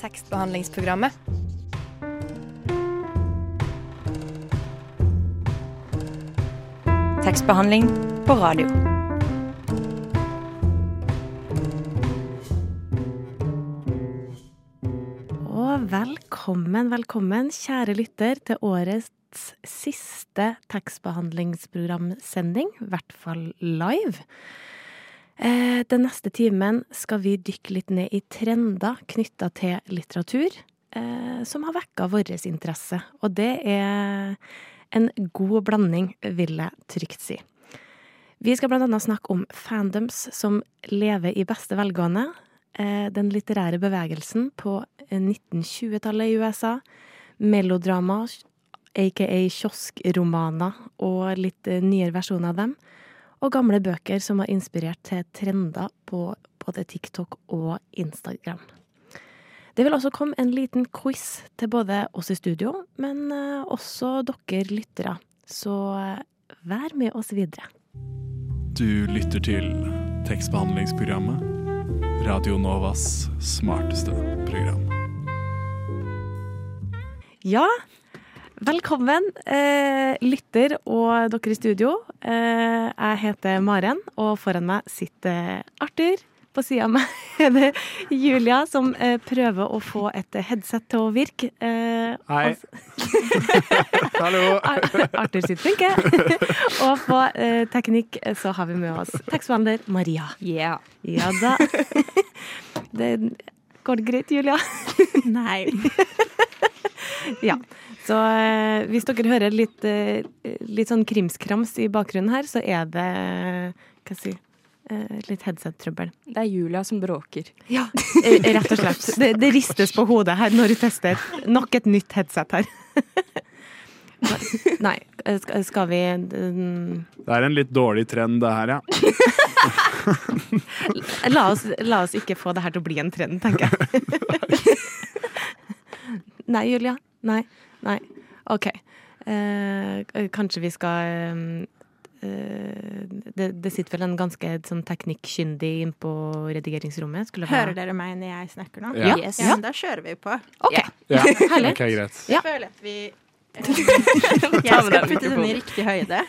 tekstbehandlingsprogrammet. Tekstbehandling på radio. Og velkommen, velkommen, kjære lytter, til årets siste tekstbehandlingsprogramsending. I hvert fall live. Eh, den neste timen skal vi dykke litt ned i trender knytta til litteratur, eh, som har vekka vår interesse. Og det er en god blanding, vil jeg trygt si. Vi skal annet snakke om fandoms som lever i beste velgående. eh, Den litterære bevegelsen på 1920-tallet i USA. Melodrama, aka kioskromaner og litt nyere versjoner av dem. Og gamle bøker som har inspirert til trender på både TikTok og Instagram. Det vil også komme en liten quiz til både oss i studio, men eh, også dere lyttere. Så eh, vær med oss videre. Du lytter til tekstbehandlingsprogrammet. Radio Novas smarteste program. Ja, velkommen, eh, lytter og dere i studio. Eh, jeg heter Maren, og foran meg sitter Arthur. På sida av meg er det Julia, som eh, prøver å få et headset til å virke. Eh, Hei. og- Hallo! Ar- Arthur sitt funker. og på eh, teknikk så har vi med oss tekstbehandler Maria. Yeah. Ja da. Det, går det greit, Julia? Nei. Ja. Så eh, hvis dere hører litt, eh, litt sånn krimskrams i bakgrunnen her, så er det hva skal jeg si, eh, litt headset-trøbbel. Det er Julia som bråker. Ja, rett og slett. Det, det ristes på hodet her når du tester. Nok et nytt headset her. Nei, skal- skal vi mm, Det er en litt dårlig trend, det her, ja. la oss, la oss ikke få det her til å bli en trend, tenker jeg. Nei, Julia. Nei. Nei. OK. Eh, kanskje vi skal eh, det, det sitter vel en ganske sånn teknikkkyndig inn på redigeringsrommet. Skulle Hører dere meg når jeg snakker nå? Ja. Yes. Ja, da kjører vi på. OK. ja. Herlig. Ok, greit. Ja. Jeg føler at vi Jeg skal putte den i riktig høyde.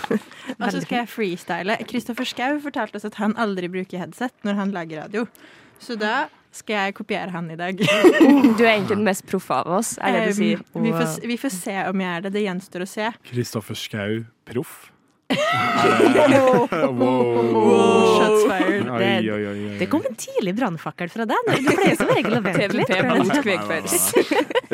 Og så skal jeg freestyle. Kristoffer Schou fortalte oss at han aldri bruker headset når han lager radio. Så da skal jeg kopiere han i dag. Du er egentlig den mest proffe av oss, er det du sier. Um, vi, får, vi får se om jeg er det. Det gjenstår å se. Kristoffer Schou, proff. wow. Wow. shots fired. Oi, oi, oi, oi. Det kom en tidlig brannfakkel fra deg. Du pleier som regel å vente litt. TVP mot kvegføres.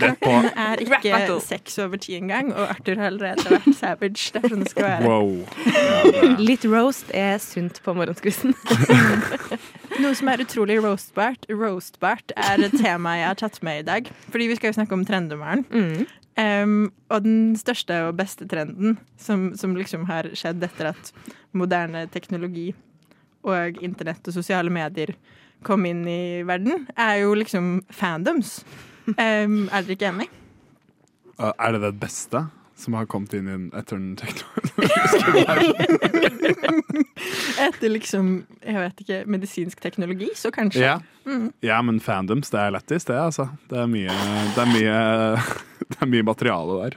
Rett på. Det er ikke seks over ti engang, og Arthur har allerede vært savage. Det er sånn det skal være. Wow. Ja, det er- Litt roast er sunt på morgenskvisten. Noe som er utrolig roastbart, roastbart er et tema jeg har tatt med i dag. Fordi vi skal jo snakke om trenddommeren. Mm. Um, og den største og beste trenden som, som liksom har skjedd etter at moderne teknologi og internett og sosiale medier kom inn i verden, er jo liksom fandoms. Um, er dere ikke enig? Er det det beste som har kommet inn i den- etter den teknologiske? Etter liksom, jeg vet ikke, medisinsk teknologi, så kanskje. Ja. Mm. ja, men fandoms, det er lættis, det, altså. Det er mye, det er mye, det er mye materiale der.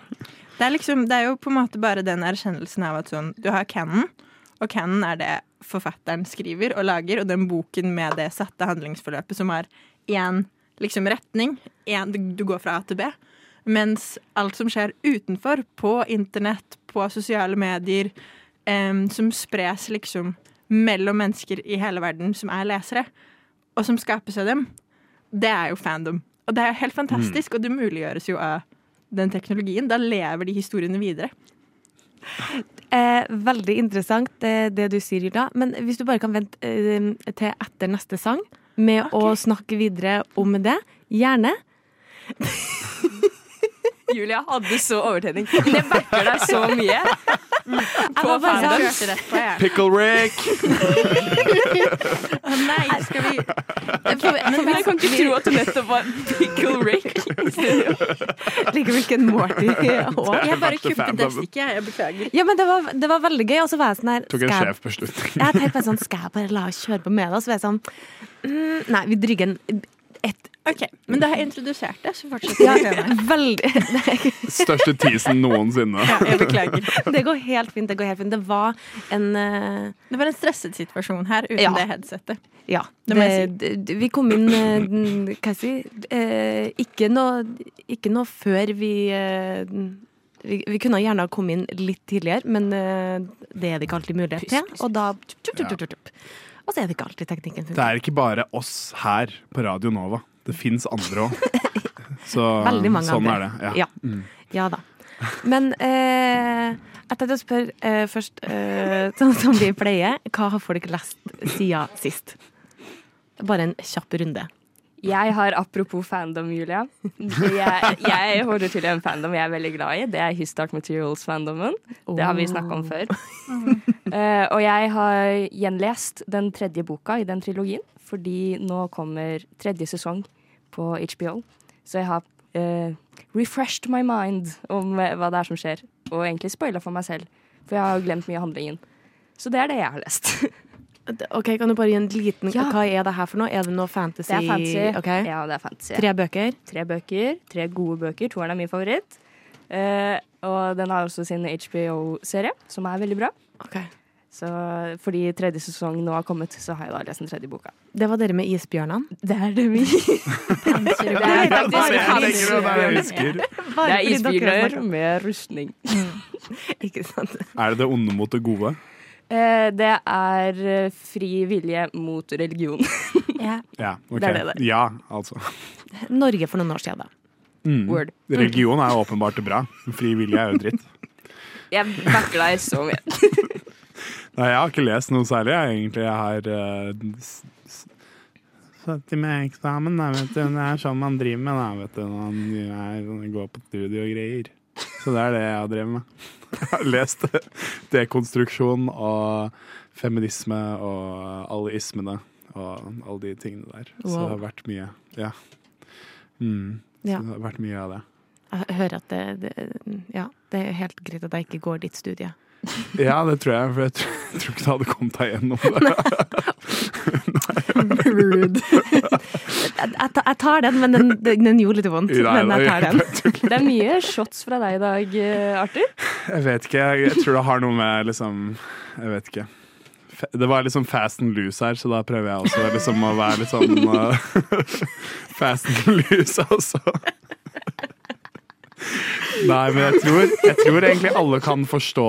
Det er, liksom, det er jo på en måte bare den erkjennelsen av at sånn, du har canon, og canon er det forfatteren skriver og lager, og den boken med det satte handlingsforløpet som har én liksom, retning. En, du, du går fra A til B. Mens alt som skjer utenfor, på internett, på sosiale medier, um, som spres liksom mellom mennesker i hele verden som er lesere, og som skapes av dem, det er jo fandom. Og det er helt fantastisk, og det muliggjøres jo av den teknologien. Da lever de historiene videre. Eh, veldig interessant det, det du sier, Hilda. Men hvis du bare kan vente eh, til etter neste sang med å snakke videre om det. Gjerne. Julia hadde så overtenning. Men jeg backer deg så mye. På var bare fandom. På, jeg. Pickle Rick! Å nei, skal vi Men jeg kan ikke tro at du nettopp var Pickle Rick. Ligger Rick and Morty. òg? Jeg bare kuppet det stikket, jeg. Beklager. Ja, men det var, det var veldig gøy. Og så var jeg sånn her Tok en sjef beslutning. Jeg tenkte bare sånn, skal jeg bare la oss kjøre på med det? Og så var jeg sånn mm, Nei, vi drygger en ett Ok, Men da har jeg introdusert det, så fortsetter Ja, vi veldig Største teasen noensinne. Ja, jeg beklager. Det går helt fint. Det går helt fint. Det var en uh... Det var en stresset situasjon her uten Ja. det headsetet. Ja. Det det- det- vi kom inn uh, Hva skal jeg si uh, ikke, noe, ikke noe før vi vi, vi kunne gjerne ha kommet inn litt tidligere, men uh, det er det ikke alltid mulighet til. Og da tup, tup, tup, tup, tup. Og så er det ikke alltid teknikken Det er ikke bare oss her på Radio Nova. Det fins andre òg. Så Veldig mange sånn andre. er det. Ja. Ja. Ja da. Men eh, jeg tenkte å spørre eh, først, eh, sånn som vi pleier, hva har folk lest siden sist? Bare en kjapp runde. Jeg har apropos fandom, Julia. Jeg, jeg holder til i en fandom jeg er veldig glad i. Det er His Dark Materials-fandomen. Det har vi snakka om før. uh, og jeg har gjenlest den tredje boka i den trilogien, fordi nå kommer tredje sesong på HBO. Så jeg har uh, refreshed my mind om eh, hva det er som skjer. Og egentlig spoila for meg selv, for jeg har glemt mye av handlingen. Så det er det jeg har lest. Ok, Kan du bare gi en liten Ja. Hva er det her for noe? Er det noe fantasy? Det er fantasy. Okay. Ja, det er fantasy. Tre bøker? tre bøker. Tre gode bøker. Toeren er min favoritt. Uh, og den har også sin HBO-serie, som er veldig bra. Okay. Så fordi tredje sesong nå har kommet, så har jeg da lest den tredje boka. Det var dere med isbjørnene? Det er det vi Det er faktisk husker. Det er isbjørner med rustning. Ikke sant? Er det det onde mot det gode? Eh, det er eh, fri vilje mot religion. Ja. Ja, okay. Det er det der. Ja, altså. Norge for noen år siden, da. Mm. Word. Religion er åpenbart bra. Fri vilje er jo dritt. Jeg backer deg så mye. Nei, jeg har ikke lest noe særlig, jeg, egentlig. Jeg har uh, i s- satt med eksamen, da, vet du. Det er sånn man driver med, da, vet du. Når man går på studio og greier. Så det er det jeg har drevet med. Jeg har lest dekonstruksjon og feminisme og alle ismene og alle de tingene der. Så det har vært mye. Ja. Mm. Så Ja. det har vært mye av det. Jeg hører at det, det, ja, det er helt greit at jeg ikke går ditt studie. Ja, det tror jeg, for jeg tror, jeg tror ikke det hadde kommet deg gjennom det. jeg, jeg, jeg tar den, men den, den, den gjorde litt vondt. Nei, men jeg tar den. Det er mye shots fra deg i dag, eh, Arthur. Jeg vet ikke. Jeg tror det har noe med liksom Jeg vet ikke. Det var liksom fast and loose her, så da prøver jeg også liksom å være litt sånn uh, fast and loose altså. Nei, men jeg tror, jeg tror egentlig alle kan forstå,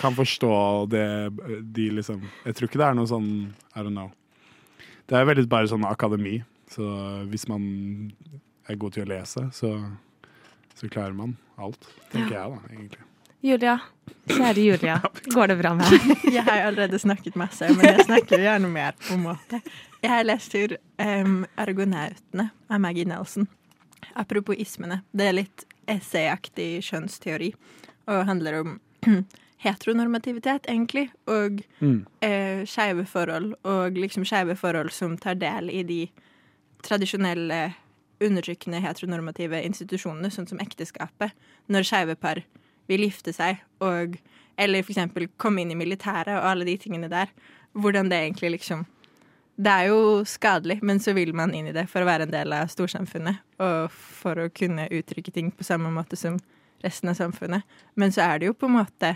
kan forstå det de liksom Jeg tror ikke det er noe sånn I don't know. Det er veldig bare sånn akademi. Så hvis man er god til å lese, så, så klarer man alt. Tenker jeg, da, egentlig. Julia, kjære Julia, går det bra med deg? Jeg har allerede snakket masse, men jeg snakker gjerne mer. på en måte. Jeg har lest tur um, 'Argonautene' av Maggie Nelson. Apropos ismene. Det er litt essayaktig kjønnsteori og handler om heteronormativitet, egentlig, og Mm. eh, skeive forhold, og liksom skeive forhold som tar del i de tradisjonelle, undertrykkende heteronormative institusjonene, sånn som ekteskapet, når skeive par vil gifte seg, og eller eksempel komme inn i militæret og alle de tingene der. Hvordan det egentlig liksom Det er jo skadelig, men så vil man inn i det for å være en del av storsamfunnet, og for å kunne uttrykke ting på samme måte som resten av samfunnet. Men så er det jo på en måte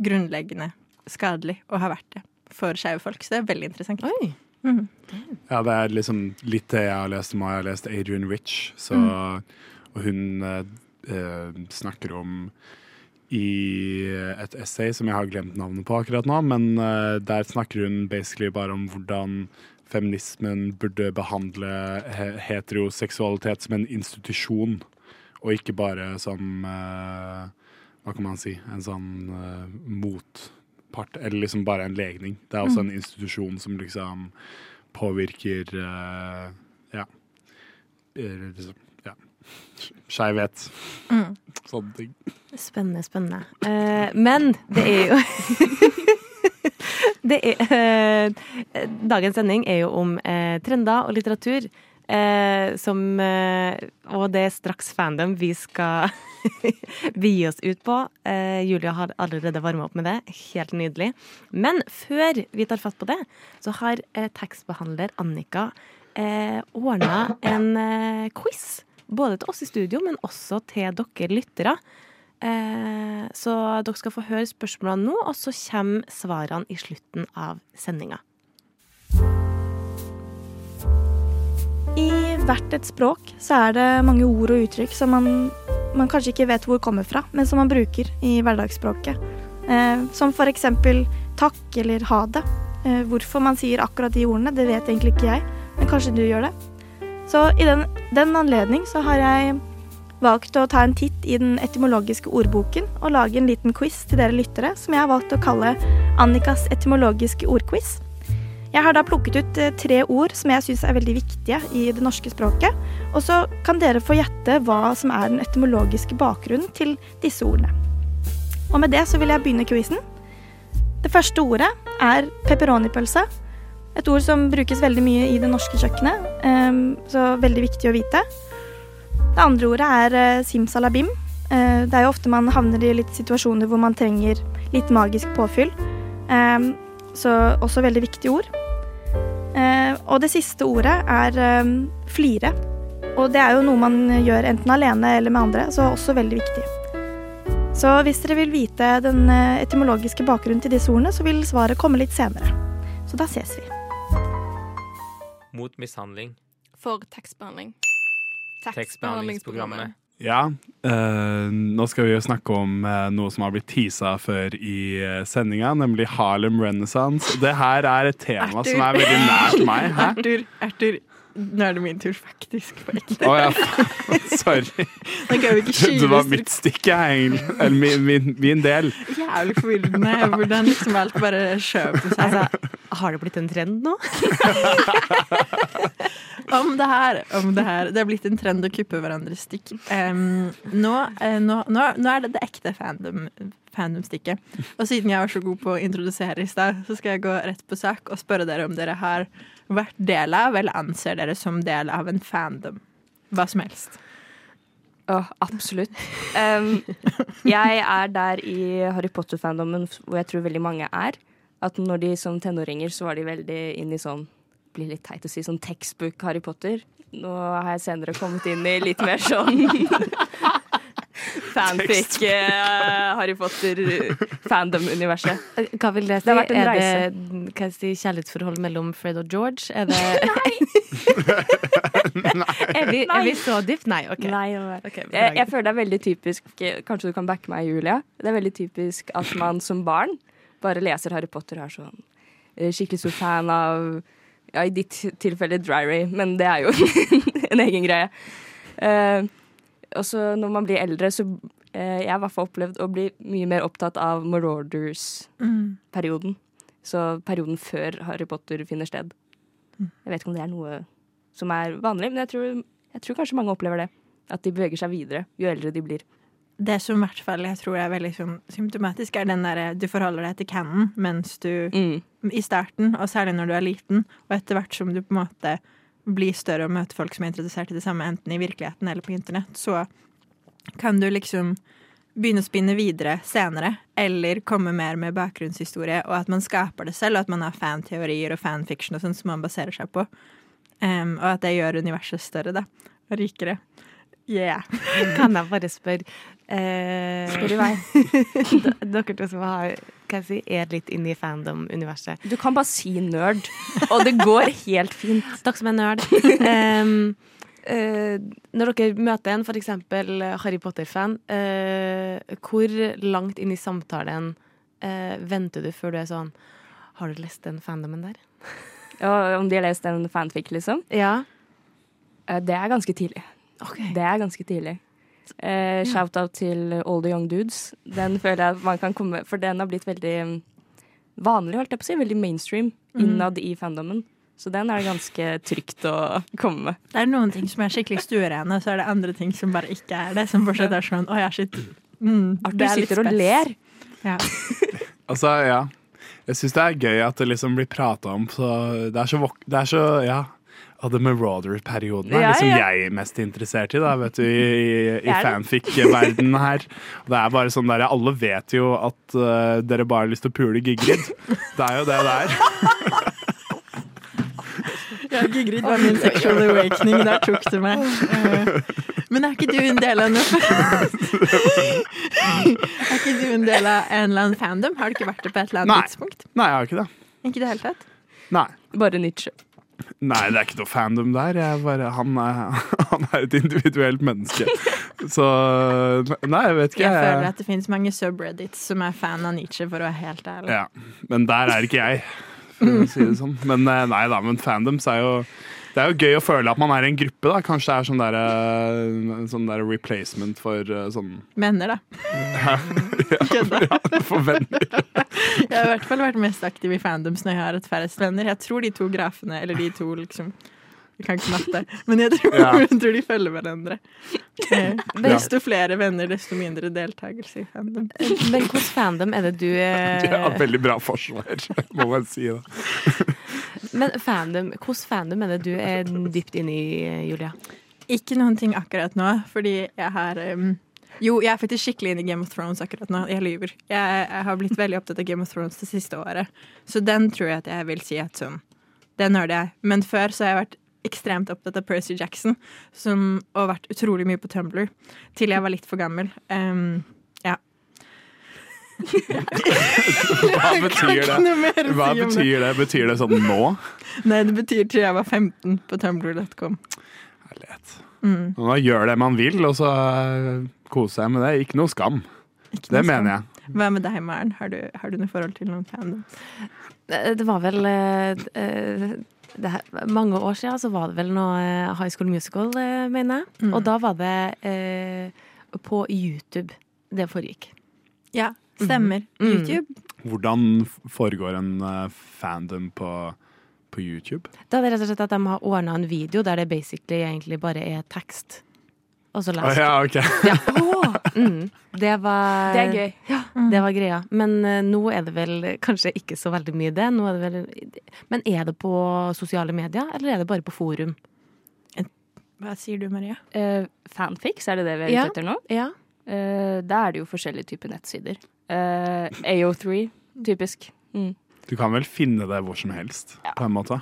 grunnleggende skadelig å ha vært det for skeive folk. Så det er veldig interessant. Oi. Mhm. Ja, det er liksom litt det jeg har lest om. Jeg har lest Adrian Rich, så, og hun eh, eh, snakker om i et essay som jeg har glemt navnet på akkurat nå, men eh, der snakker hun basically bare om hvordan feminismen burde behandle heteroseksualitet som en institusjon, og ikke bare som eh, Hva kan man si? En sånn eh, motpart, eller liksom bare en legning. Det er også en institusjon som liksom påvirker uh, Ja. eh, Liksom, ja. Skeivhet. Mm. Sånne ting. Spennende, spennende. Uh, men det er jo det er, uh, Dagens sending er jo om trender og litteratur. Eh, som eh, Og det er straks fandom vi skal begi oss ut på. Eh, Julia har allerede varma opp med det. Helt nydelig. Men før vi tar fatt på det, så har eh, tekstbehandler Annika eh, ordna en eh, quiz. Både til oss i studio, men også til dere lyttere. Eh, så dere skal få høre spørsmålene nå, og så kommer svarene i slutten av sendinga. Hvert et språk så er det mange ord og uttrykk som man, man kanskje ikke vet hvor kommer fra, men som man bruker i hverdagsspråket. Eh, som eksempel takk eller ha det. Eh, hvorfor man sier akkurat de ordene, det vet egentlig ikke jeg, men kanskje du gjør det. Så i den, den anledning så har jeg valgt å ta en titt i den etymologiske ordboken og lage en liten quiz til dere lyttere, som jeg har valgt å kalle Annikas etymologiske ordquiz. Jeg har da plukket ut eh, tre ord som jeg syns er veldig viktige i det norske språket. Og så kan dere få gjette hva som er den etymologiske bakgrunnen til disse ordene. Og med det så vil jeg begynne quizen. Det første ordet er pepperonipølse. Et ord som brukes veldig mye i det norske kjøkkenet, ehm, så veldig viktig å vite. Det andre ordet er eh, simsalabim. Eh, det er jo ofte man havner i litt situasjoner hvor man trenger litt magisk påfyll. Ehm, så også veldig viktige ord. Eh, og det siste ordet er eh, flire. Og det er jo noe man gjør enten alene eller med andre, så også veldig viktig. Så hvis dere vil vite den eh, etymologiske bakgrunnen til disse ordene, så vil svaret komme litt senere. Så da ses vi. Mot mishandling. For tekstbehandling. Tekstbehandlingsprogrammet. Ja, uh, nå skal vi jo snakke om uh, noe som har blitt teasa før i uh, sendinga, nemlig Harlem Renaissance. Det her er et tema Arthur. som er veldig nært meg. Hæ? Arthur, Arthur, nå er det min tur, faktisk. På ekte. Oh, ja, sorry. Det var mitt stykke, egentlig. Eller min, min, min del. Jævlig forvirrende hvordan liksom alt bare skjøv på seg. Altså, har det blitt en trend nå? Om det her, om det her. Det er blitt en trend å kuppe hverandres stikk. Um, nå, nå, nå, nå er det det ekte fandom, fandom-stikket. Og siden jeg var så god på å introdusere i stad, så skal jeg gå rett på sak og spørre dere om dere har vært del av, eller anser dere som del av en fandom. Hva som helst. Åh, absolutt. Um, jeg er der i Harry Potter-fandomen hvor jeg tror veldig mange er. At når de som tenåringer så var de veldig inn i sånn blir litt teit å si sånn textbook Harry Potter. Nå har jeg senere kommet inn i litt mer sånn fanfic uh, Harry Potter-fandom-universet. Hva vil det si? Det har vært en er reise. det hva jeg si, kjærlighetsforhold mellom Fred og George? Er, det, er, vi, er vi så dypt? Nei, OK. Nei, okay Jeg, jeg føler det er veldig typisk Kanskje du kan backe meg, Julia. Det er veldig typisk at man som barn bare leser Harry Potter og er sånn eh, skikkelig stor fan av Ja, i ditt tilfelle Dry Ray, men det er jo en egen greie. Eh, og så når man blir eldre, så eh, Jeg har i hvert fall opplevd å bli mye mer opptatt av Marauders-perioden. Så perioden før Harry Potter finner sted. Jeg vet ikke om det er noe som er vanlig, men jeg tror, jeg tror kanskje mange opplever det. At de beveger seg videre jo eldre de blir. Det som i hvert fall jeg tror er veldig symptomatisk, er den derre du forholder deg til canon mens du Mm. i starten, og særlig når du er liten, og etter hvert som du på en måte blir større og møte folk som er interessert i det samme, enten i virkeligheten eller på internett, så kan du liksom begynne å spinne videre senere, eller komme mer med bakgrunnshistorie, og at man skaper det selv, og at man har fanteorier og fanfiction og sånn som man baserer seg på. Um, og at det gjør universet større, da. Og rikere. Yeah. Kan jeg bare spørre eh, Spør i vei. Dere to som har, si, er litt inne i fandom-universet. Du kan bare si nerd, og det går helt fint. Dere som er nerd. em, eh, når dere møter en f.eks. Harry Potter-fan, eh, hvor langt inn i samtalen eh, venter du før du er sånn Har du lest den fandomen der? Ja, om de har lest en fanfic, liksom. Ja. eh, Det er ganske tidlig. Det er ganske tidlig. Eh, Shout-out til All the Young Dudes. Den føler jeg at man kan komme For den har blitt veldig mm, vanlig, holdt jeg på å si. Veldig mainstream innad i fandomen. Så den er det ganske trygt å komme med. Det er noen ting som er skikkelig stuerene, og så er det andre ting som bare ikke er det. Som fortsatt er sånn Å ja, shit. Mm, Arthur det er sitter og ler. Ja. Altså, ja. Jeg syns det er gøy at det liksom blir prata om. Så det er så, vok det er så ja. Og det Marauder-perioden er Ja, liksom ja. jeg mest interessert i, da, vet du, i, i, i er fanfic-verdenen her. Det er bare sånn der, Alle vet jo at uh, dere bare har lyst til å pule Gigrid. Det er jo det det er. Ja, Gigrid var min sexual awakening. Der tok du meg. Eh, Men er ikke du en del av noe Er ikke du en del av en eller annen fandom? Har du ikke vært det på et eller annet Nei. tidspunkt? Nei, jeg har ikke det. Ikke det hele tatt? Nei. Bare Nietzsche. Nei, det er ikke noe fandom der. Jeg bare, han, er, han er et individuelt menneske. Så Nei, jeg vet ikke. Jeg føler at det finnes mange subreddits som er fan av Nietzsche, for å være helt ærlig. Ja, men der er ikke jeg, for å si det sånn. Men eh, nei da, men fandoms er jo det er jo gøy å føle at man er i en gruppe. da Kanskje det er sånn der, eh, sånn der replacement for eh, sånn Venner, da. Kødda. For venner. Jeg har i hvert fall vært mest aktiv i fandoms når jeg har et færrest venner. Jeg tror de to grafene, eller de to liksom Jeg kan ikke matte, men jeg tror, Ja. tror de følger hverandre. Eh, Desto flere venner, desto mindre deltakelse i fandom. Men hvilken fandom er det du er De har veldig bra forsvar, må man si. da Men fandom, hvordan fandom er det du er dypt inne i, Julia? Ikke noen ting akkurat nå, fordi jeg har um, Jo, jeg er faktisk skikkelig inne i Game of Thrones akkurat nå. Jeg lyver. Jeg, jeg har blitt veldig opptatt av Game of Thrones det siste året. Så den tror jeg at jeg vil si at sånn Den hørte jeg. Men før så har jeg vært ekstremt opptatt av Percy Jackson som, og vært utrolig mye på Tumblr til jeg var litt for gammel. Um. Hva betyr det? Hva betyr det? Betyr det sånn nå? Nei, det betyr til jeg var 15 på tumblr.com. Herlighet. Mm. Man gjør det man vil, og så koser jeg med det. Ikke noe skam. Ikke Det noe mener skam. jeg. Hva med deg, Maren? Har du, har du noe forhold til noen fandom? Det det var vel eh, eh, det her, Mange år siden så var det vel noe eh, High School Musical, eh, mener jeg. Mm. Og da var det eh, på YouTube det foregikk. Ja, stemmer. Mm. YouTube. Hvordan foregår en eh, fandom på, på YouTube? Da er det rett og slett at de har ordna en video der det basically egentlig bare er tekst. Og så Å leser ja, ok. Ja. Mm, det var Det er gøy. Det var greia. Men uh, nå er det vel kanskje ikke så veldig mye det. Nå er det vel, men er det på sosiale medier, eller er det bare på forum? Hva sier du, Maria? Uh, fanfics, er det det vi er Ja. ute etter nå? Ja. Uh, da er det jo forskjellige typer nettsider. Eh, AO3, typisk. Mm. Du kan vel finne det hvor som helst, Ja. på en måte.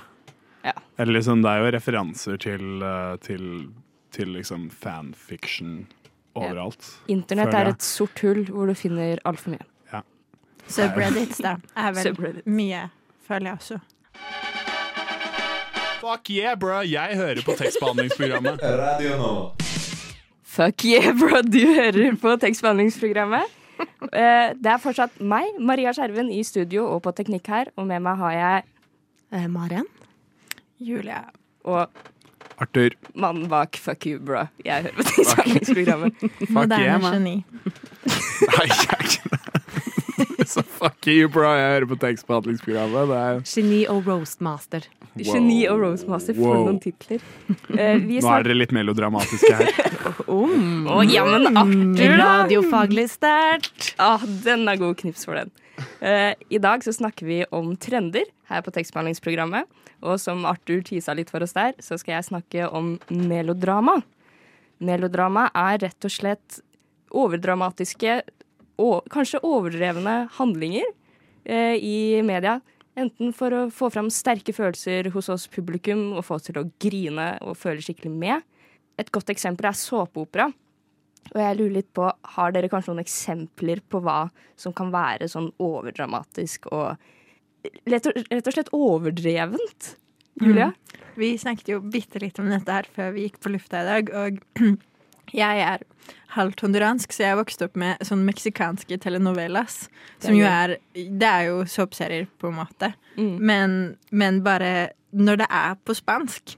Ja. Eller liksom, det er jo referanser til, eh, til, til liksom fanfiction overalt. Internett er et sort hull hvor du finner altfor mye. Subreddits, da. Er vel Subreddit. mye, føler jeg også. Fuck yeah, bro! Jeg hører på tekstbehandlingsprogrammet. Radio nå. Fuck yeah, bro! Du hører på tekstbehandlingsprogrammet. Eh, det er fortsatt meg, Maria Skjerven, i studio og på teknikk her. Og med meg har jeg Eh, Maren? Julia. og Arthur, mannen bak Fuck you, bro. Jeg hører på tekstbehandlingsprogrammet. fuck Moderne geni. Nei, jeg er ikke. Så fuck you, bro! Jeg hører på tekstbehandlingsprogrammet. Det er Geni og roastmaster. Geni og roastmaster, for Wow. noen titler. Eh, vi Nå er dere litt melodramatiske her. Å, ja, men Arthur, da! Radiofaglig sterkt. Ah, den er god knips for den. Eh, I dag så snakker vi om trender her på tekstbehandlingsprogrammet. Og som Arthur tisa litt for oss der, så skal jeg snakke om melodrama. Melodrama er rett og slett overdramatiske kanskje overdrevne handlinger eh, i media. Enten for å få fram sterke følelser hos oss publikum og få oss til å grine og føle skikkelig med. Et godt eksempel er såpeopera. Og jeg lurer litt på, har dere kanskje noen eksempler på hva som kan være sånn overdramatisk og rett og, slett overdrevent? Julia? Vi snakket jo bitte litt om dette her før vi gikk på lufta i dag, og jeg er halvt honduransk, så jeg vokste opp med sånn meksikanske telenovelas. Som jo er Det er jo såpeserier, på en måte. Mm. Men, men bare når det er på spansk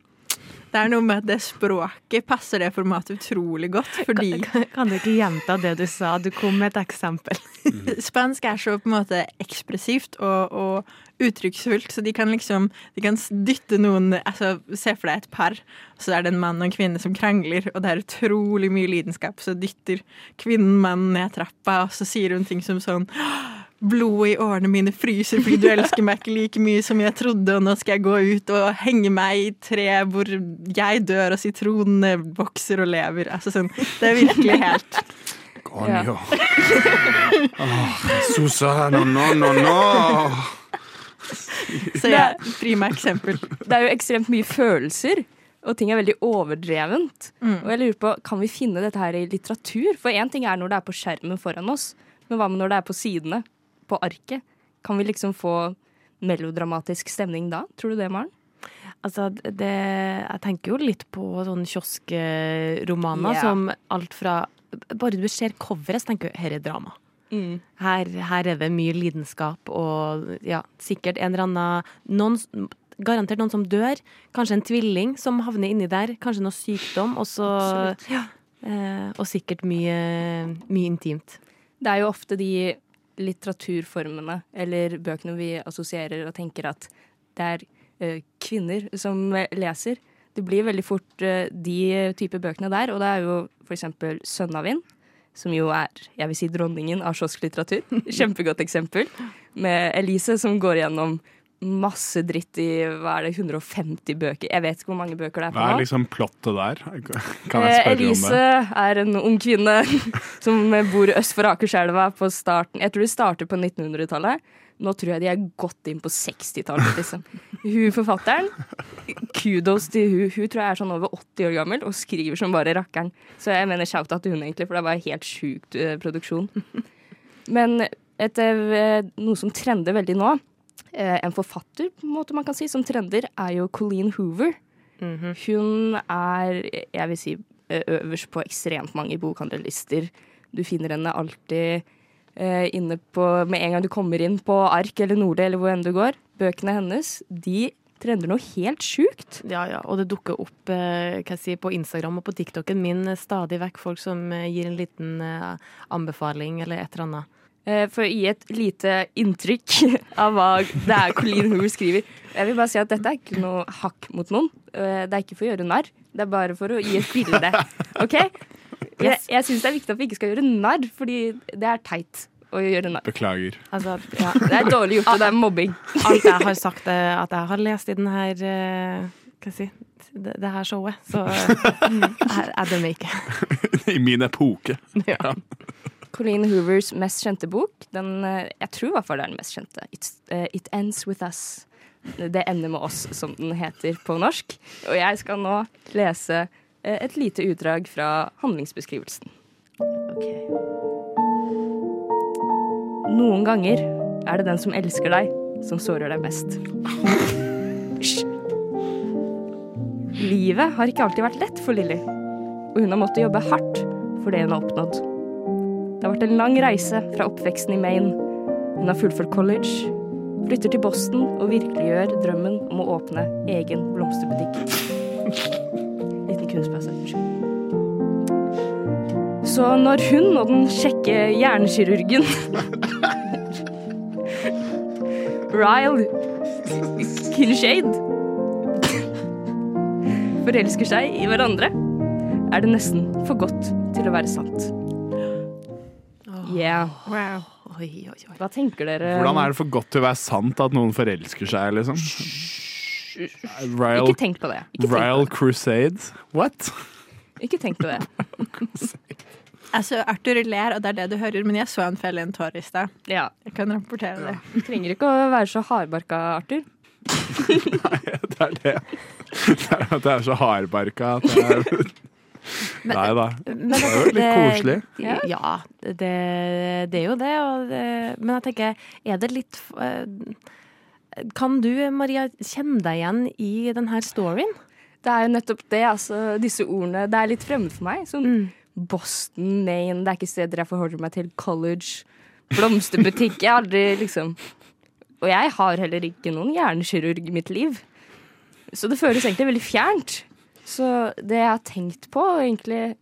Det er noe med at det språket passer det formatet utrolig godt, fordi Kan, kan du ikke gjenta det du sa? Du kom med et eksempel. Spansk er så på en måte ekspressivt og, og uttrykksfullt, så de kan liksom de kan dytte noen altså Se for deg et par, så er det en mann og en kvinne som krangler, og det er utrolig mye lidenskap, så dytter kvinnen mannen ned trappa, og så sier hun ting som sånn Blodet i årene mine fryser fordi du elsker meg ikke like mye som jeg trodde, og nå skal jeg gå ut og henge meg i tre hvor jeg dør og sitronene vokser og lever. Altså sånn, Det er virkelig helt Coño. Åh, Susa, no, no, no, no. Så ja, meg eksempel. Det er jo ekstremt mye følelser, og ting er veldig overdrevent. Og jeg lurer på, Kan vi finne dette her i litteratur? For én ting er når det er på skjermen foran oss, men hva med når det er på sidene? På arket? Kan vi liksom få melodramatisk stemning da? Tror du det, Maren? Altså, det, jeg tenker jo litt på sånne kioskromaner yeah. som alt fra Bare du ser coveret, så tenker du her er drama. Her, her er det mye lidenskap og ja, sikkert en eller annen noen, Garantert noen som dør. Kanskje en tvilling som havner inni der. Kanskje noe sykdom. Og, så, ja, eh, og sikkert mye, mye intimt. Det er jo ofte de litteraturformene eller bøkene vi assosierer og tenker at det er eh, kvinner som eh, leser. Det blir veldig fort eh, de type bøkene der, og det er jo eksempel Sønnavind, som jo er jeg vil si dronningen av kiosklitteratur. Kjempegodt eksempel. Med Elise som går gjennom masse dritt i hva er det, 150 bøker. Jeg vet ikke hvor mange bøker det er på Hva er liksom plottet der? Kan jeg Eh, spørre Elise om det? er en ung kvinne som bor øst for Akerselva på starten Jeg tror de starter på 1900-tallet. Nå tror jeg de er godt inn på 60-tallet. Liksom. Hun forfatteren, kudos til hun. Hun tror jeg er sånn over 80 år gammel og skriver som bare rakkeren. Så jeg mener shout-out til hun egentlig, for det var helt sjukt eh, produksjon. Men et, eh, noe som trender veldig nå, en forfatter på en måte man kan si, som trender, er jo Colleen Hoover. Hun er, jeg vil si, eh, øverst på ekstremt mange bokhandlerlister. Du finner henne alltid eh, inne på Med en gang du kommer inn på Ark eller Nordli eller hvor enn du går. Bøkene hennes, de trender noe helt sjukt. Ja, ja, og det dukker opp eh, si, på Instagram og på TikToken min eh, stadig vekk folk som eh, gir en liten eh, anbefaling eller et eller annet. Eh, For å gi et lite inntrykk av hva det er Colleen Hoover skriver. Jeg vil bare si at dette er ikke noe hakk mot noen. Eh, Det er ikke for å gjøre narr. Det er bare for å gi et bilde. OK? Jeg, jeg syns det er viktig at vi ikke skal gjøre narr, fordi det er teit å gjøre narr. Beklager. Altså, ja, Det er dårlig gjort, og det er mobbing. alt jeg har sagt at jeg har lest i den her eh, Hva skal jeg si det, det her showet, så jeg, jeg dømmer ikke. I min epoke. Ja. Colleen Hoovers mest kjente bok, den, eh, jeg tror i hvert fall det er den mest kjente. Eh, It Ends With Us. Det ender med oss, som den heter på norsk. Og jeg skal nå lese eh, et lite utdrag fra handlingsbeskrivelsen. Noen ganger er det den som elsker deg, som sårer deg mest. Livet har ikke alltid vært lett for Lilly, og hun har måttet jobbe hardt for det hun har oppnådd. Det har vært en lang reise fra oppveksten i Maine. Hun har fullført college, flytter til Boston og virkeliggjør drømmen om å åpne egen blomsterbutikk. Liten kunstpause. Så når hun og den kjekke hjernekirurgen Ryle Kinshade forelsker seg i hverandre, er det nesten for godt til å være sant. Yeah. Wow. Oi, oi, oi. Hva tenker dere? Hvordan er det for godt til å være sant at noen forelsker seg, liksom? Ryle, Ikke tenk på det. Ikke tenk på det. Crusade? What? Ikke tenk på det. Altså, Arthur ler, og det er det du hører, men jeg så han felle en tår i stad. Ja. Jeg kan rapportere det. Du trenger ikke å være så hardbarka, Arthur. Nei, Det er det. Det er at jeg er så hardbarka at det er Nei da. Men Det er jo litt koselig. Ja, ja det, det er jo det, og det. Men jeg tenker, er det litt eh, Kan du, Maria, kjenne deg igjen i denne storyen? Det er jo nettopp det, altså. Disse ordene. Det er litt fremmed for meg. Sånn Boston, Maine, det er ikke steder jeg forholder meg til. College, blomsterbutikk. Jeg har aldri liksom Og jeg har heller ikke noen hjernekirurg i mitt liv. Så det føles egentlig veldig fjernt. Så det jeg har tenkt på, og egentlig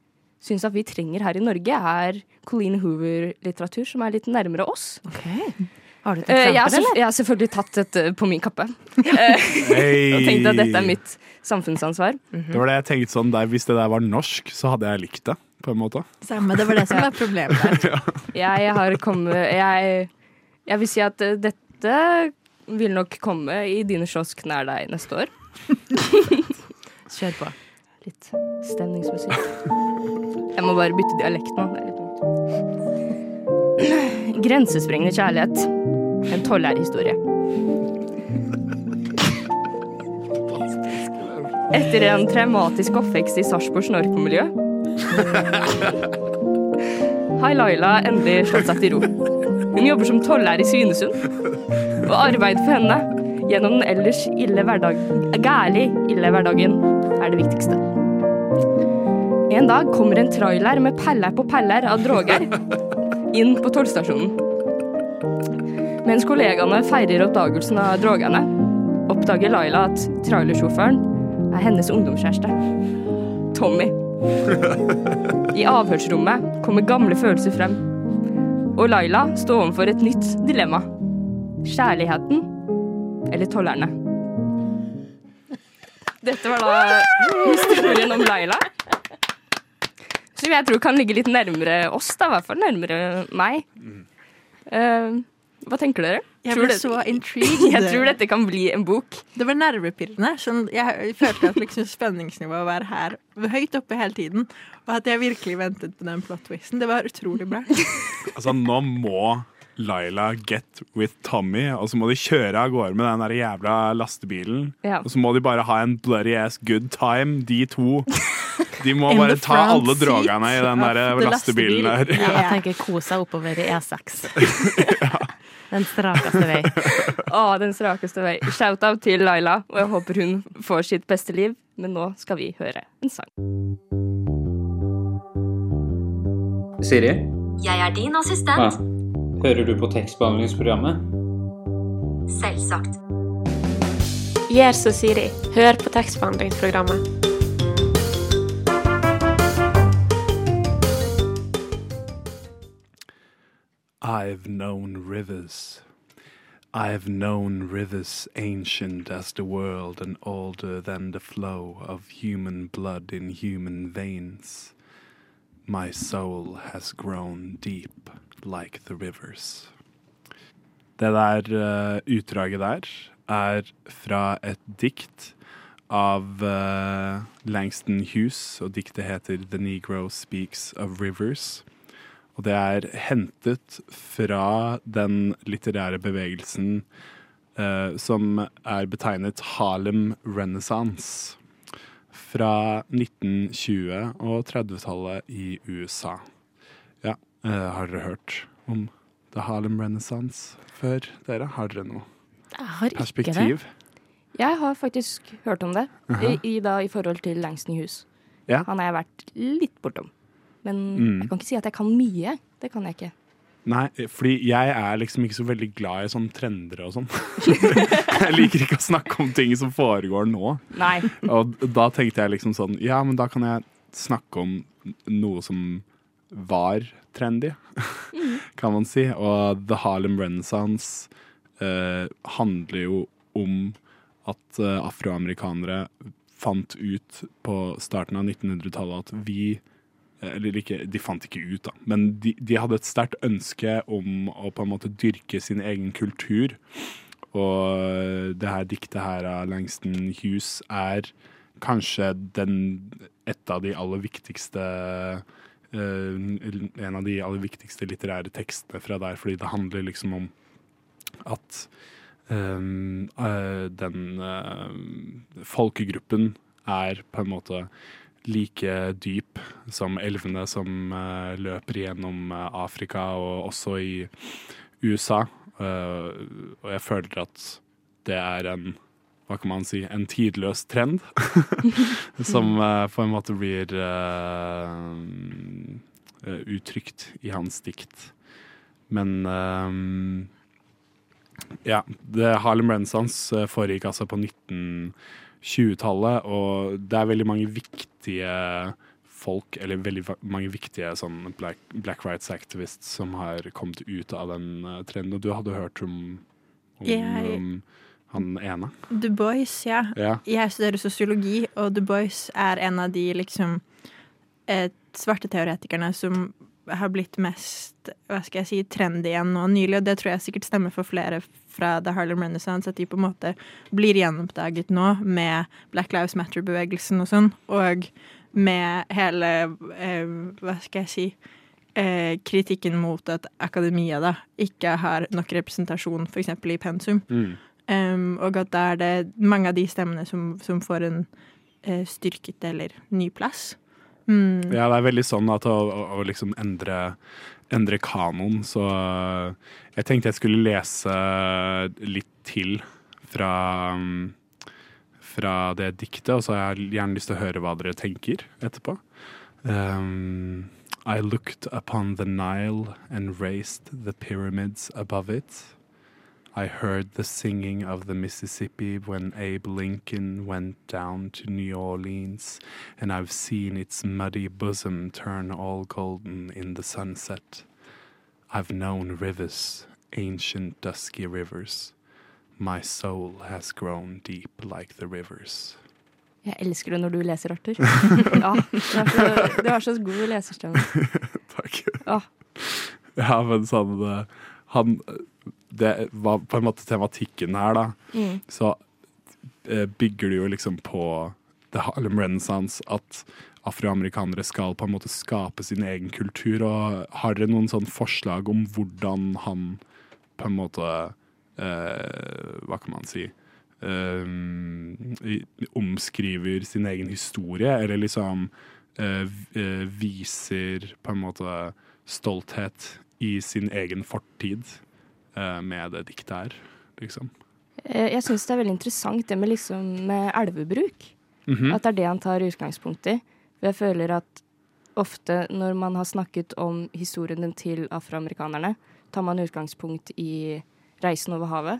syns at vi trenger her i Norge, er Colleen Hoover-litteratur som er litt nærmere oss. Har du et Eh, jeg, har, eksempel, eller? jeg har selvfølgelig tatt dette på min kappe. hey. og tenkt at dette er mitt samfunnsansvar. Det var det jeg tenkte sånn der, Hvis det der var norsk, så hadde jeg likt det. På en måte. Samme, det var det som var problemet der. Jeg har kommet Jeg, jeg vil si at eh, dette vil nok komme i dine kiosk nær deg neste år. Kjør på. Litt stemningsmusikk. Jeg må bare bytte dialekt nå. Det er litt dumt. Grensesprengende kjærlighet. En tolværhistorie. Etter en traumatisk oppvekst i Sarpsborgs narkomiljø har Laila endelig slått seg til ro. Hun jobber som tollærer i Svinesund, og arbeid for henne gjennom den ellers ille hverdagen gærlig ille hverdagen er det viktigste. En dag kommer en trailer med peller på peller av droger inn på tollstasjonen. Mens kollegaene feirer oppdagelsen av drogene, oppdager Laila at trailersjåføren er hennes ungdomskjæreste. Tommy. I avhørsrommet kommer gamle følelser frem. Og Laila står overfor et nytt dilemma. Kjærligheten eller tollerne? Dette var da historien om Laila. Som jeg tror kan ligge litt nærmere oss, da, i hvert fall nærmere meg. Uh, hva tenker dere? Jeg Tror ble det- så intrigued. Jeg tror dette kan bli en bok. Det var nervepirrende. Sånn, jeg følte at liksom spenningsnivået var her høyt oppe hele tiden. Og at jeg virkelig ventet på den plot-twisten. Det var utrolig bra. Altså, nå må Laila get with Tommy, og så må de kjøre av gårde med den der jævla lastebilen. Ja. Og så må de bare ha en bloody ass good time, de to. De må bare ta alle drogene i den der lastebilen der. Ja, Ja. jeg tenker kose oppover i E6. Den strakeste vei. Å, den strakeste vei. Shout-out til Laila, og jeg håper hun får sitt beste liv. Men nå skal vi høre en sang. Siri, Jeg er din ja. Hører du på tekstbehandlingsprogrammet? Selvsagt. Gjør som Siri. Hør på tekstbehandlingsprogrammet. I've known rivers. I've known rivers ancient as the world and older than the flow of human blood in human veins. My soul has grown deep like the rivers. Det der uh, utdraget der er fra et dikt av uh, Langston Hughes, og diktet heter The Negro Speaks of Rivers. Og det er hentet fra den litterære bevegelsen uh, som er betegnet Harlem Renaissance. Fra 1920- og 30-tallet i USA. Eh, har dere hørt om The Harlem Renaissance før, dere? Har dere noe Jeg har ikke det. perspektiv? Jeg har faktisk hørt om det, Aha. i, i, da, i forhold til Langston Hughes. Ja. Han har jeg vært litt bortom. Men Mm. jeg kan ikke si at jeg kan mye. Det kan jeg ikke. Nei, fordi jeg er liksom ikke så veldig glad i sånne trender og sånn. jeg liker ikke å snakke om ting som foregår nå. Nei. Og da tenkte jeg liksom sånn Ja, men da kan jeg snakke om noe som var trendy, kan man si. Og The Harlem Renaissance eh, handler jo om at eh, afroamerikanere fant ut på starten av 1900-tallet at vi eh, eller ikke, de fant ikke ut, da, men de, de hadde et sterkt ønske om å på en måte dyrke sin egen kultur. Og det her diktet her av Langston Hughes er kanskje den, et av de aller viktigste eh, En av de aller viktigste litterære tekstene fra der, fordi det handler liksom om at um, eh, den uh, folkegruppen er på en måte like dyp som elvene som uh, løper gjennom eh, Afrika og også i USA. Uh, og jeg føler at det er en hva kan man si, en tidløs trend som eh, på en måte blir eh, uttrykt i hans dikt. Men eh, ja, det Harlem Renaissance foregikk altså på 1920-tallet, og det er veldig mange viktige folk, eller veldig mange viktige sånn black, black rights activists som har kommet ut av den trenden. Og du hadde hørt om, om, om han ene? Du Bois, ja. Ja. Jeg studerer sosiologi, og Du Bois er en av de liksom eh, svarte teoretikerne som har blitt mest hva skal jeg si, trendy igjen nå nylig, og det tror jeg sikkert stemmer for flere fra The Harlem Renaissance, at de på en måte blir gjenoppdaget nå med Black Lives Matter-bevegelsen og sånn, og med hele eh, hva skal jeg si eh, kritikken mot at akademia da ikke har nok representasjon, f.eks. i pensum. Mm. Um, og at da er det mange av de stemmene som, som får en uh, styrket eller ny plass. Mm. Ja, det er veldig sånn at å, å, å liksom endre, endre kanon, så jeg tenkte jeg skulle lese litt til fra, fra det diktet, og så har jeg gjerne lyst til å høre hva dere tenker etterpå. Um, I looked upon the Nile and raised the pyramids above it. I heard the singing of the Mississippi when Abe Lincoln went down to New Orleans, and I've seen its muddy bosom turn all golden in the sunset. I've known rivers, ancient dusky rivers. My soul has grown deep like the rivers. Jeg elsker det når du leser, Arthur. ja, du har så, god leserstemme. Takk. Ja. Ja, men sånn eh, Han Det var på en måte tematikken her, da. Mm. Så eh, bygger det jo liksom på The Harlem Renaissance at afroamerikanere skal på en måte skape sin egen kultur. Og har dere noen sånn forslag om hvordan han på en måte eh, Hva kan man si? eh, omskriver sin egen historie, eller liksom eh, eh, viser på en måte stolthet i sin egen fortid med det diktet her, liksom. Eh, Jeg syns det er veldig interessant det med, liksom, med elvebruk. Mhm. At det er det han tar utgangspunkt i. For jeg føler at ofte når man har snakket om historien til afroamerikanerne, tar man utgangspunkt i reisen over havet,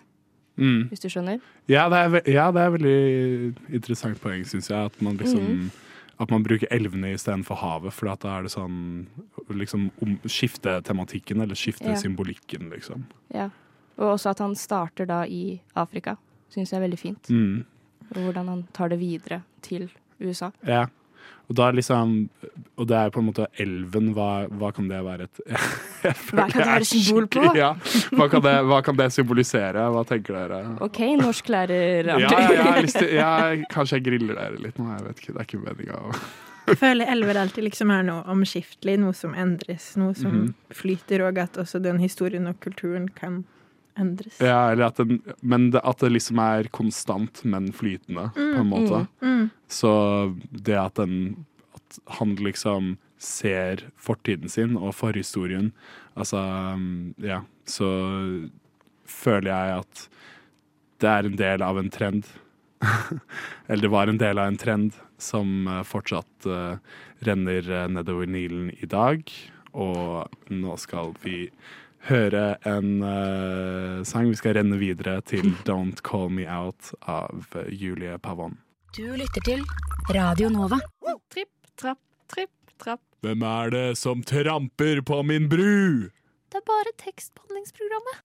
Mm. hvis du skjønner? Ja, det er, ve- ja, det er veldig interessant poeng, syns jeg. At man liksom Mhm. At man bruker elvene istedenfor havet, for da er det sånn liksom om, Skifte tematikken, eller skifte Ja. symbolikken, liksom. Ja. Og også at han starter da i Afrika, syns jeg er veldig fint. Mm. Og hvordan han tar det videre til USA. Ja. Og da liksom Og det er på en måte elven, hva, hva kan det være et Hva kan det være symbol på? Ja. Hva, kan det, hva kan det symbolisere? Hva tenker dere? OK, norsklærer Ja, ja, jeg har lyst til, ja, kanskje jeg griller dere litt nå. Jeg vet ikke, Det er ikke meninga å føler elver alltid liksom er noe omskiftelig, noe som endres, noe som Mhm. flyter, og at også den historien og kulturen kan endres. Ja, eller at den, men det, at det liksom er konstant, men flytende, på en måte. Mm. Så det at, den, at han liksom ser fortiden sin og forhistorien, altså um, Ja, så føler jeg at det er en del av en trend. Eller det var en del av en trend som eh, fortsatt eh, renner eh, nedover Nilen i dag. Og nå skal vi høre en uh, sang. Vi skal renne videre til 'Don't Call Me Out' av Julie Pavon. Du lytter til Radio Nova. Tripp, trapp, tripp, trapp. Hvem er det som tramper på min bru? Det er bare tekstbehandlingsprogrammet.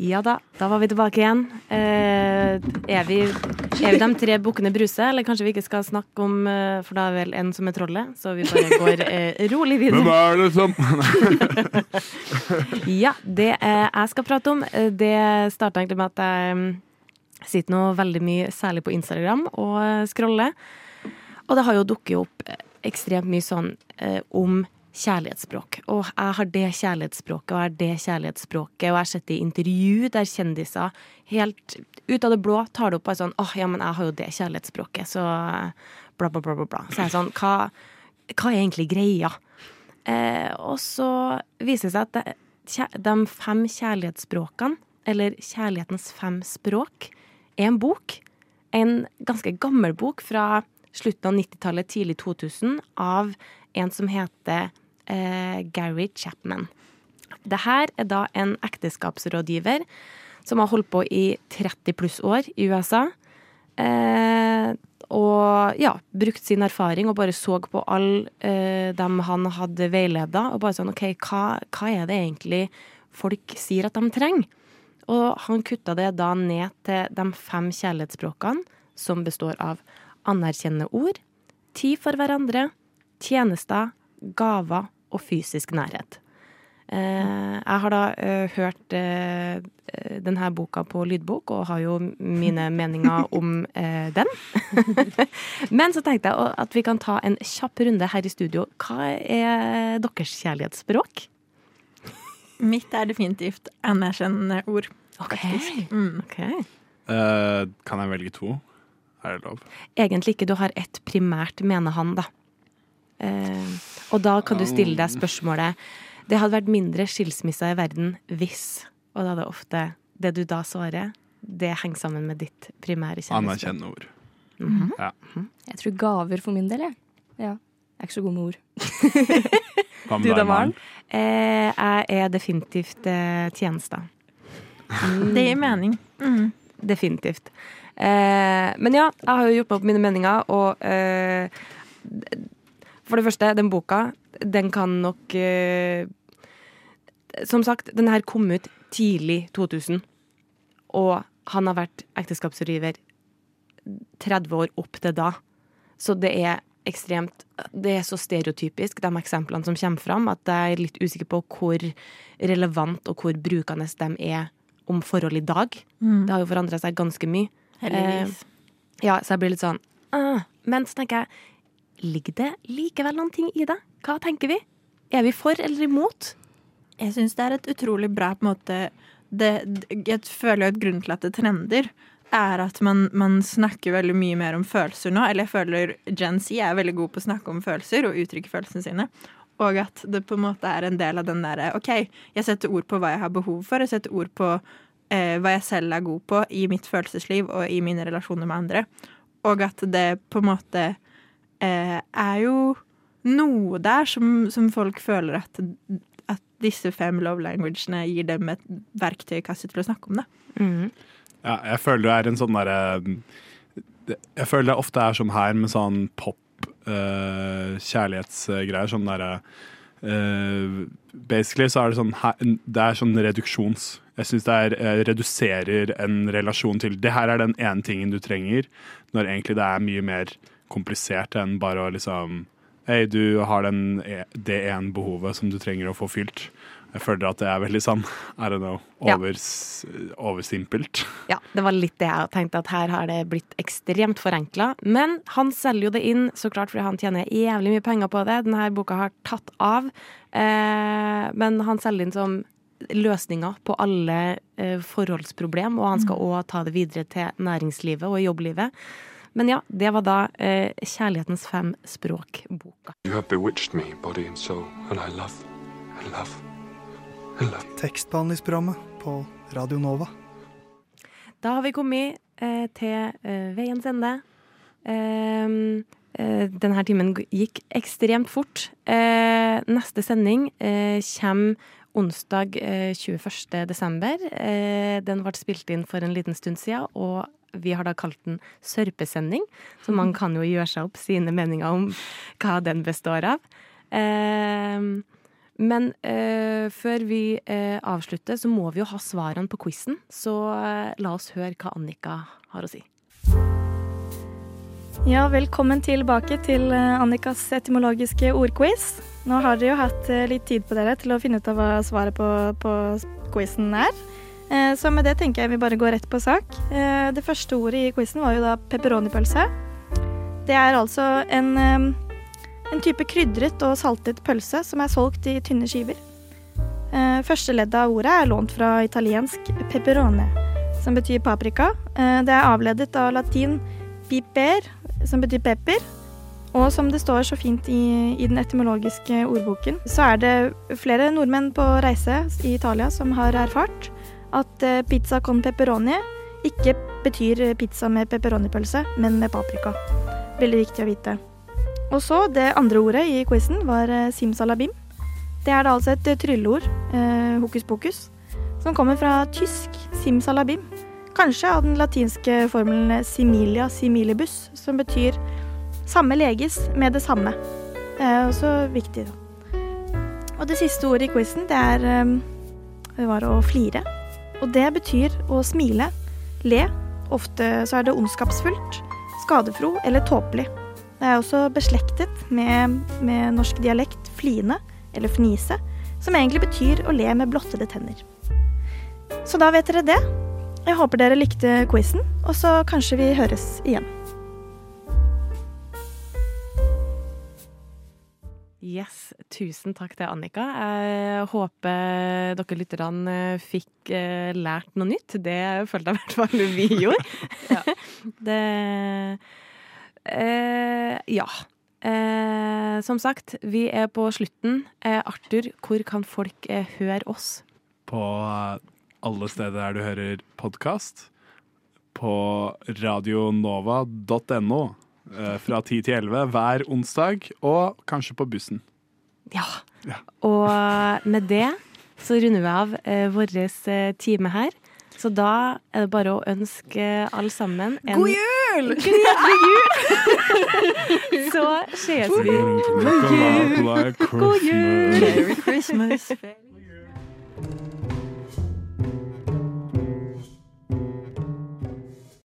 Ja da, da var vi tilbake igjen. Eh, er, vi, er vi de tre bukkene Bruse, eller kanskje vi ikke skal snakke om eh, For da er vel en som er trollet, så vi bare går eh, rolig Hvem videre. er det som Ja, det eh, jeg skal prate om, eh, det starta egentlig med at jeg mm, sitter nå veldig mye, særlig på Instagram, og eh, scroller. Og det har jo dukket opp ekstremt mye sånn om kjærlighetsspråk. Og jeg har det kjærlighetsspråket, og jeg har det kjærlighetsspråket. Og jeg det i intervju der kjendiser helt ut av det blå tar det opp og er sånn åh, ja, men jeg har jo det kjærlighetsspråket, så bla, bla, bla, bla. bla. Så jeg er sånn, hva, hva er egentlig greia? Eh, og så viser det seg at det, de fem kjærlighetsspråkene, eller Kjærlighetens fem språk, er en bok. En ganske gammel bok fra slutten av 90-tallet, tidlig 2000, av en som heter eh, Gary Chapman. Det her er da en ekteskapsrådgiver som har holdt på i 30 pluss år i USA. Eh, og ja, brukt sin erfaring og bare så på alle eh, dem han hadde veileda, og bare sånn OK, hva, hva er det egentlig folk sier at de trenger? Og han kutta det da ned til de fem kjærlighetsspråkene, som består av anerkjennende ord, tid for hverandre, tjenester, gaver og fysisk nærhet. Eh, jeg har da eh, hørt eh, denne boka på lydbok, og har jo mine meninger om eh, den. Men så tenkte jeg at vi kan ta en kjapp runde her i studio. Hva er deres kjærlighetsspråk? Mitt er definitivt anerkjennende ord. Okay. Mm. Ok. Eh, Kan jeg velge to? Er det lov? Egentlig ikke. Du har ett primært, mener han, da. Eh, og da kan du stille deg spørsmålet Det hadde vært mindre skilsmisser i verden hvis Og da er det ofte Det du da svarer, det henger sammen med ditt primære kjennskap. Anerkjennende ord. Mhm. Ja. Jeg tror gaver for min del, jeg. Ja. Jeg er ikke så god med ord. Du da, Maren? Eh, jeg er definitivt eh, tjenester. Mm. Det gir mening. Mm. Definitivt. Eh, men ja, jeg har jo gjort meg opp mine meninger, og eh, For det første, den boka, den kan nok eh, Som sagt, den her kom ut tidlig 2000, og han har vært ekteskapsriver 30 år opp til da. Så det er ekstremt Det er så stereotypisk, de eksemplene som kommer fram, at jeg er litt usikker på hvor relevant og hvor brukende de er om forhold i dag. Mm. Det har jo forandra seg ganske mye. Heldigvis. Eh, ja, så jeg blir litt sånn ah, Men så tenker jeg, ligger det likevel noen ting i det? Hva tenker vi? Er vi for eller imot? Jeg syns det er et utrolig bra på en måte det, Jeg føler jo at grunnen til at det trender, er at man, man snakker veldig mye mer om følelser nå. Eller jeg føler Gen Z er veldig god på å snakke om følelser og uttrykke følelsene sine. Og at det på en måte er en del av den derre OK, jeg setter ord på hva jeg har behov for. Jeg setter ord på eh, hva jeg selv er god på i mitt følelsesliv og i mine relasjoner med andre. Og at det på en måte eh, er jo noe der som, som folk føler at, at disse fem love languagene gir dem et verktøy i til å snakke om det. Ja, jeg føler det er en sånn derre Jeg føler det ofte er som her, med sånn pop eh, kjærlighetsgreier. Sånn derre eh, Basically så er det sånn Det er sånn reduksjons. Jeg syns det er, eh, reduserer en relasjon til Det her er den ene tingen du trenger, når egentlig det er mye mer komplisert enn bare å liksom Hei, du har den, e- det ene behovet som du trenger å få fylt. Jeg føler at det er veldig sånn, I don't know, Ja. oversimpelt. Ja, det var litt det jeg tenkte, at her har det blitt ekstremt forenkla. Men han selger jo det inn, så klart fordi han tjener jævlig mye penger på det. Denne boka har tatt av. Eh, men han selger inn som løsninger på alle eh, forholdsproblem, og han skal òg ta det videre til næringslivet og jobblivet. Men ja, det var da eh, Kjærlighetens fem språk-boka. You have bewitched me, body and soul, and I love, I love, I love. Tekstbehandlingsprogrammet på Radio Nova. Da har vi kommet eh, til eh, veiens ende. Eh, eh, denne timen gikk ekstremt fort. Eh, neste sending eh, kommer onsdag eh, 21. desember. Eh, den ble spilt inn for en liten stund siden, og vi har da kalt den Sørpesending. Så man kan jo gjøre seg opp sine meninger om hva den består av. Eh, men eh, før vi eh, avslutter, så må vi jo ha svarene på quizen. Så eh, la oss høre hva Annika har å si. Ja, velkommen tilbake til Annikas etymologiske ordquiz. Nå har dere jo hatt litt tid på dere til å finne ut av hva svaret på, på quizen er. Eh, Så med det tenker jeg vi bare går rett på sak. Eh, Det første ordet i quizen var jo da pepperonipølse. Det er altså en, eh, en type krydret og saltet pølse som er solgt i tynne skiver. Første leddet av ordet er lånt fra italiensk pepperone, som betyr paprika. Det er avledet av latin piper, som betyr pepper. Og som det står så fint i, i den etymologiske ordboken, så er det flere nordmenn på reise i Italia som har erfart at eh, pizza con pepperoni ikke betyr pizza med pepperonipølse, men med paprika. Veldig viktig å vite. Og så det andre ordet i quizen var eh, simsalabim. Det er da altså et eh, trylleord, eh, hokus pokus, som kommer fra tysk simsalabim. Kanskje av den latinske formelen similia similibus, som betyr samme leges med det samme. Det er også viktig, da. Og det siste ordet i quizen, det er eh, var å flire. Og det betyr å smile, le. Ofte så er det ondskapsfullt, skadefro eller tåpelig. Det er også beslektet med, med norsk dialekt fline, eller fnise, som egentlig betyr å le med blottede tenner. Så da vet dere det. Jeg håper dere likte quizen, og så kanskje vi høres igjen. Yes, Tusen takk til Annika. Jeg håper dere lytterne fikk eh, lært noe nytt. Det følte jeg i hvert fall vi gjorde. det eh, Ja. Eh, som sagt, vi er på slutten. Eh, Arthur, hvor kan folk eh, høre oss? På eh, alle steder der du hører podkast. På radionova.no fra 10 til 11 hver onsdag, og kanskje på bussen. Ja. Og med det så runder vi av eh, vår eh, time her. Så da er det bare å ønske alle sammen en God jul! Gledelig jul! så ses vi. God jul! God jul! Merry Christmas.